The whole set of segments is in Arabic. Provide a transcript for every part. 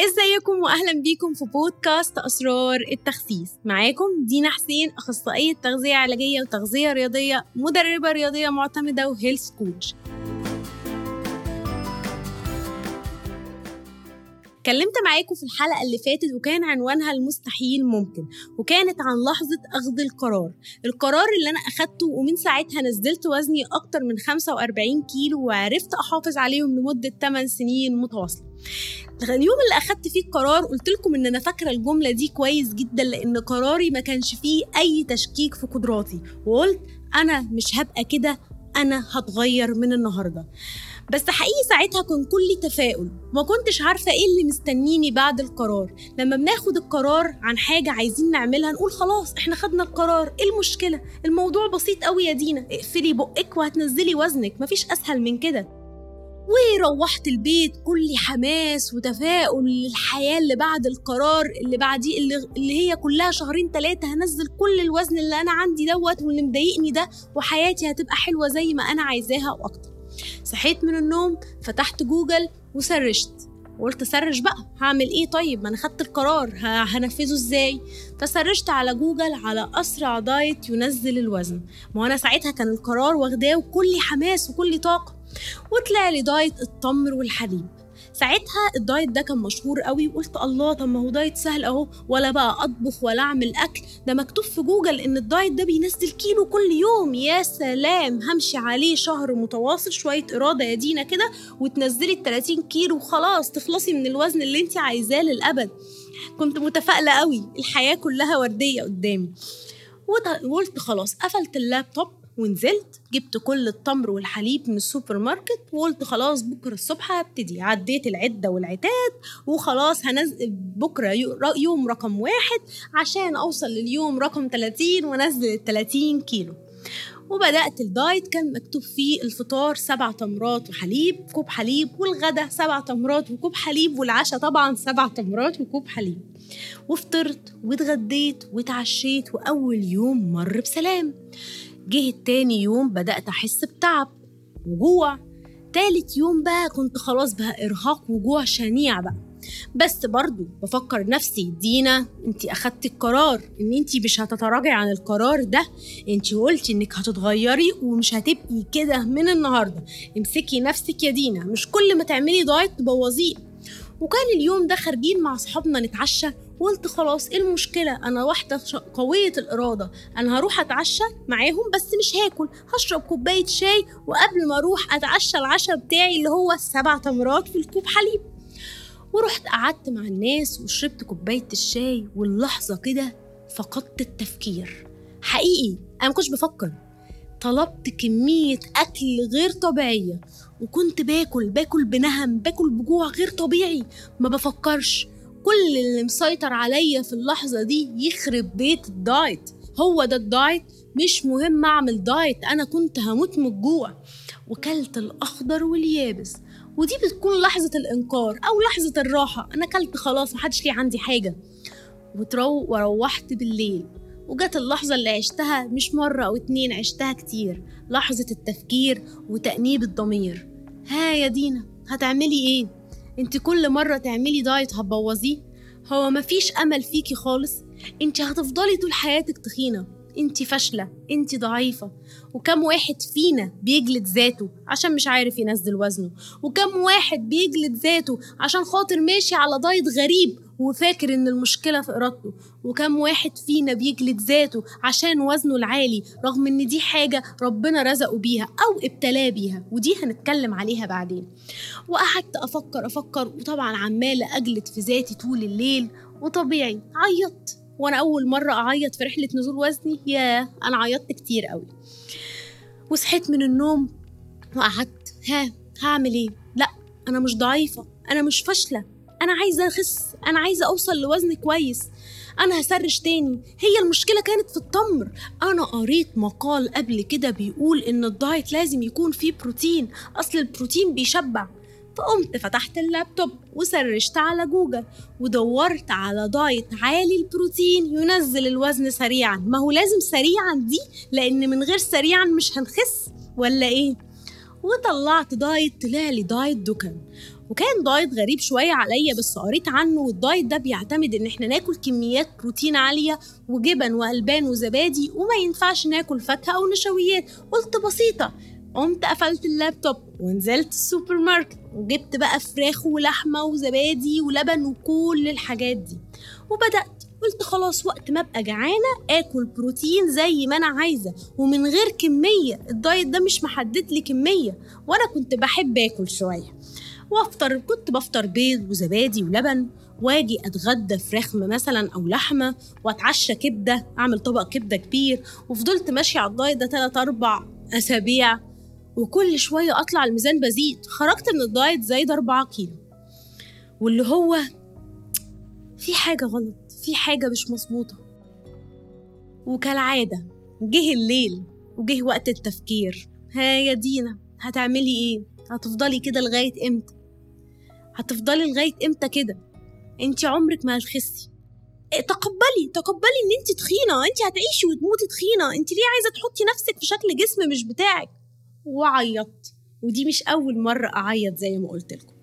إزيكم واهلا بيكم في بودكاست أسرار التخسيس معاكم دينا حسين أخصائية تغذية علاجية وتغذية رياضية مدربة رياضية معتمدة وهيلث كوتش اتكلمت معاكم في الحلقة اللي فاتت وكان عنوانها المستحيل ممكن وكانت عن لحظة أخذ القرار. القرار اللي أنا أخدته ومن ساعتها نزلت وزني أكتر من 45 كيلو وعرفت أحافظ عليهم لمدة 8 سنين متواصلة. اليوم اللي أخدت فيه القرار قلت لكم إن أنا فاكرة الجملة دي كويس جدا لأن قراري ما كانش فيه أي تشكيك في قدراتي. وقلت أنا مش هبقى كده أنا هتغير من النهارده. بس حقيقي ساعتها كان كل تفاؤل. ما كنتش عارفة إيه اللي مستنيني بعد القرار. لما بناخد القرار عن حاجة عايزين نعملها نقول خلاص إحنا خدنا القرار. إيه المشكلة؟ الموضوع بسيط قوي يا دينا. اقفلي بقك وهتنزلي وزنك. مفيش أسهل من كده. وروحت البيت كل حماس وتفاؤل للحياة اللي بعد القرار اللي بعديه اللي, اللي هي كلها شهرين ثلاثة هنزل كل الوزن اللي أنا عندي دوت واللي مضايقني ده وحياتي هتبقى حلوة زي ما أنا عايزاها وأكتر. صحيت من النوم فتحت جوجل وسرشت. وقلت search بقى هعمل إيه طيب؟ ما أنا خدت القرار هنفذه إزاي؟ فسرشت على جوجل على أسرع دايت ينزل الوزن. ما أنا ساعتها كان القرار واخداه وكل حماس وكل طاقة. وطلع لي دايت التمر والحليب. ساعتها الدايت ده كان مشهور قوي وقلت الله طب ما هو دايت سهل أهو ولا بقى أطبخ ولا أعمل أكل. ده مكتوب في جوجل إن الدايت ده بينزل كيلو كل يوم. يا سلام! همشي عليه شهر متواصل شوية إرادة يا دينا كده وتنزلي ال 30 كيلو وخلاص تخلصي من الوزن اللي انت عايزاه للأبد. كنت متفائلة قوي الحياة كلها وردية قدامي. وقلت خلاص قفلت اللابتوب ونزلت جبت كل التمر والحليب من السوبر ماركت وقلت خلاص بكرة الصبح هبتدي. عديت العدة والعتاد وخلاص هنزل بكرة يوم رقم واحد عشان أوصل لليوم رقم 30 وأنزل ال 30 كيلو. وبدأت الدايت كان مكتوب فيه الفطار سبع تمرات وحليب كوب حليب والغدا سبع تمرات وكوب حليب والعشاء طبعا سبع تمرات وكوب حليب. وفطرت واتغديت واتعشيت وأول يوم مر بسلام. جه التاني يوم بدأت أحس بتعب وجوع. تالت يوم بقى كنت خلاص بقى إرهاق وجوع شنيع بقى. بس برضو بفكر نفسي دينا انت أخدتي القرار إن انت مش هتتراجعي عن القرار ده. انت قلتي إنك هتتغيري ومش هتبقي كده من النهارده. امسكي نفسك يا دينا مش كل ما تعملي دايت تبوظيه. وكان اليوم ده خارجين مع أصحابنا نتعشى وقلت خلاص إيه المشكلة؟ أنا واحدة قوية الإرادة. أنا هروح أتعشى معاهم بس مش هاكل. هشرب كوباية شاي وقبل ما أروح أتعشى العشاء بتاعي اللي هو السبع تمرات في الكوب حليب. ورحت قعدت مع الناس وشربت كوباية الشاي واللحظة كده فقدت التفكير. حقيقي أنا ما كنتش بفكر. طلبت كمية أكل غير طبيعية. وكنت باكل باكل بنهم باكل بجوع غير طبيعي. ما بفكرش. كل اللي مسيطر عليا في اللحظة دي يخرب بيت الدايت. هو ده الدايت؟ مش مهم أعمل دايت أنا كنت هموت من الجوع. وكلت الأخضر واليابس. ودي بتكون لحظة الإنكار أو لحظة الراحة. أنا كلت خلاص محدش ليه عندي حاجة. وروحت بالليل. وجت اللحظة اللي عشتها مش مرة أو اتنين عشتها كتير. لحظة التفكير وتأنيب الضمير. ها يا دينا هتعملي إيه؟ انت كل مرة تعملي دايت هتبوظيه؟ هو مفيش أمل فيكي خالص؟ انت هتفضلي طول حياتك تخينة. انت فاشلة انت ضعيفة. وكم واحد فينا بيجلد ذاته عشان مش عارف ينزل وزنه؟ وكم واحد بيجلد ذاته عشان خاطر ماشي على دايت غريب وفاكر إن المشكلة في إرادته وكم واحد فينا بيجلد ذاته عشان وزنه العالي رغم إن دي حاجة ربنا رزقه بيها أو ابتلاه بيها ودي هنتكلم عليها بعدين. وقعدت أفكر أفكر وطبعا عمالة أجلد في ذاتي طول الليل وطبيعي عيطت. وأنا أول مرة أعيط في رحلة نزول وزني يا أنا عيطت كتير قوي وصحيت من النوم وقعدت ها هعمل إيه؟ لأ أنا مش ضعيفة أنا مش فاشلة. أنا عايزة أخس أنا عايزة أوصل لوزن كويس. أنا هسرش تاني. هي المشكلة كانت في التمر. أنا قريت مقال قبل كده بيقول إن الدايت لازم يكون فيه بروتين. أصل البروتين بيشبع. فقمت فتحت اللابتوب وسرشت على جوجل ودورت على دايت عالي البروتين ينزل الوزن سريعا. ما هو لازم سريعا دي لأن من غير سريعا مش هنخس. ولا إيه؟ وطلعت دايت طلع لي دايت دوكن وكان دايت غريب شوية عليا بس قريت عنه والدايت ده بيعتمد إن إحنا ناكل كميات بروتين عالية وجبن وألبان وزبادي وما ينفعش ناكل فاكهة أو نشويات. قلت بسيطة قمت قفلت اللابتوب ونزلت السوبر ماركت وجبت بقى فراخ ولحمة وزبادي ولبن وكل الحاجات دي. وبدأت قلت خلاص وقت ما ابقى جعانة آكل بروتين زي ما أنا عايزة ومن غير كمية الدايت ده مش محدد لي كمية وأنا كنت بحب آكل شوية. وأفطر كنت بفطر بيض وزبادي ولبن وآجي أتغدى فراخ مثلا أو لحمة وأتعشى كبدة أعمل طبق كبدة كبير وفضلت ماشية على الدايت ده 3 4 أسابيع وكل شوية أطلع الميزان بزيد. خرجت من الدايت زايد 4 كيلو. واللي هو في حاجة غلط. في حاجة مش مظبوطة. وكالعادة جه الليل وجه وقت التفكير. ها يا دينا هتعملي إيه؟ هتفضلي كده لغاية إمتى؟ هتفضلي لغاية إمتى كده؟ انت عمرك ما هتخسي. إيه، تقبلي تقبلي إن انت تخينة. انت هتعيشي وتموتي تخينة. انت ليه عايزة تحطي نفسك في شكل جسم مش بتاعك؟ وعيطت. ودي مش أول مرة أعيط زي ما قلت لكم.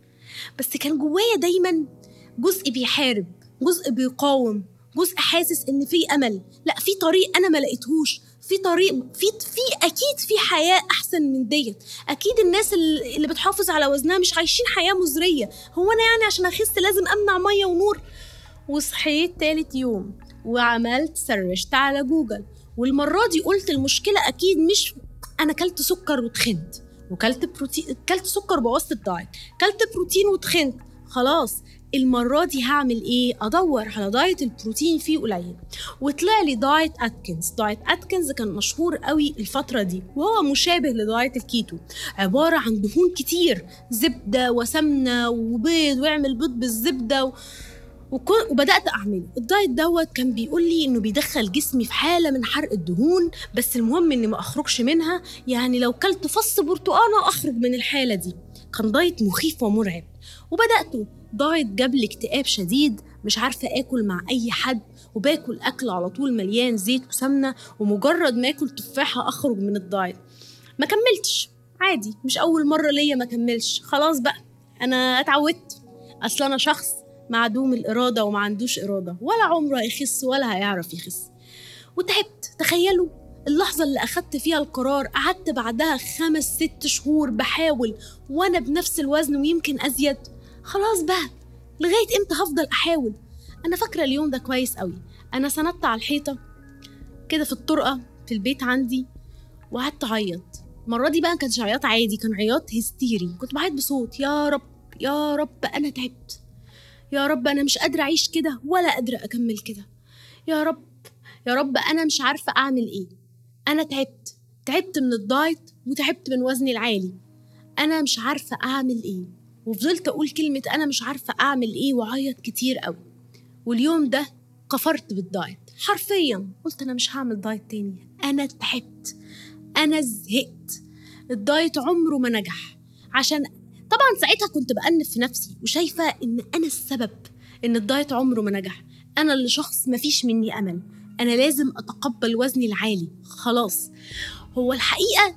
بس كان جوايا دايما جزء بيحارب. جزء بيقاوم جزء حاسس إن في أمل. لا في طريق أنا ما لقيتهوش. في طريق في في أكيد في حياة أحسن من ديت. أكيد الناس اللي بتحافظ على وزنها مش عايشين حياة مزرية. هو أنا يعني عشان أخس لازم أمنع مية ونور. وصحيت تالت يوم وعملت سرشت على جوجل. والمرة دي قلت المشكلة أكيد مش أنا كلت سكر وتخنت وكلت بروتين كلت سكر بوظت الدايت كلت بروتين وتخنت خلاص المرة دي هعمل إيه؟ أدور على دايت البروتين فيه قليل. وطلع لي دايت أتكنز. دايت أتكنز كان مشهور قوي الفترة دي وهو مشابه لدايت الكيتو. عبارة عن دهون كتير زبدة وسمنة وبيض واعمل بيض بالزبدة و... وبدأت أعمله. الدايت دوت كان بيقول لي إنه بيدخل جسمي في حالة من حرق الدهون بس المهم إني ما أخرجش منها. يعني لو كلت فص برتقانة أخرج من الحالة دي. كان دايت مخيف ومرعب. وبداته دايت جاب لي اكتئاب شديد مش عارفة آكل مع أي حد وباكل أكل على طول مليان زيت وسمنة ومجرد ما آكل تفاحة أخرج من الدايت. ما كملتش. عادي مش أول مرة ليا ما كملش. خلاص بقى أنا اتعودت. أصل أنا شخص معدوم الإرادة وما عندوش إرادة. ولا عمره هيخس ولا هيعرف يخس. وتعبت. تخيلوا اللحظة اللي أخدت فيها القرار قعدت بعدها خمس ست شهور بحاول وأنا بنفس الوزن ويمكن أزيد. خلاص بقى لغاية إمتى هفضل أحاول؟ أنا فاكرة اليوم ده كويس قوي أنا سندت على الحيطة كده في الطرقة في البيت عندي وقعدت أعيط. المرة دي بقى ما عياط عادي كان عياط هستيري. كنت بعيط بصوت يا رب يا رب أنا تعبت. يا رب أنا مش قادرة أعيش كده ولا قادرة أكمل كده. يا رب يا رب أنا مش عارفة أعمل إيه. أنا تعبت. تعبت من الدايت وتعبت من وزني العالي. أنا مش عارفة أعمل إيه. وفضلت أقول كلمة أنا مش عارفة أعمل إيه وأعيط كتير قوي واليوم ده كفرت بالدايت. حرفيا قلت أنا مش هعمل دايت تاني. أنا تعبت. أنا زهقت. الدايت عمره ما نجح. عشان طبعا ساعتها كنت بأنف في نفسي وشايفة إن أنا السبب إن الدايت عمره ما نجح. أنا اللي شخص مفيش مني أمل. أنا لازم أتقبل وزني العالي. خلاص. هو الحقيقة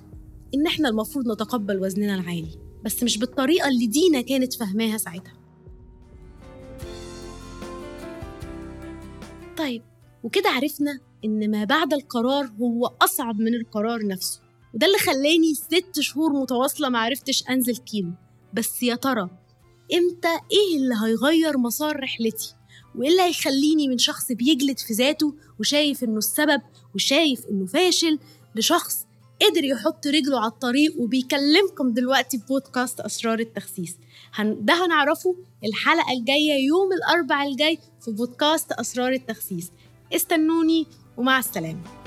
إن إحنا المفروض نتقبل وزننا العالي بس مش بالطريقة اللي دينا كانت فاهماها ساعتها. طيب وكده عرفنا إن ما بعد القرار هو أصعب من القرار نفسه. وده اللي خلاني ست شهور متواصلة معرفتش أنزل كيلو بس يا ترى إمتى إيه اللي هيغير مسار رحلتي؟ وإيه اللي هيخليني من شخص بيجلد في ذاته وشايف إنه السبب وشايف إنه فاشل لشخص قدر يحط رجله على الطريق وبيكلمكم دلوقتي بودكاست أسرار التخسيس. ده هنعرفه الحلقة الجاية يوم الأربع الجاي في بودكاست أسرار التخسيس. استنوني ومع السلامة.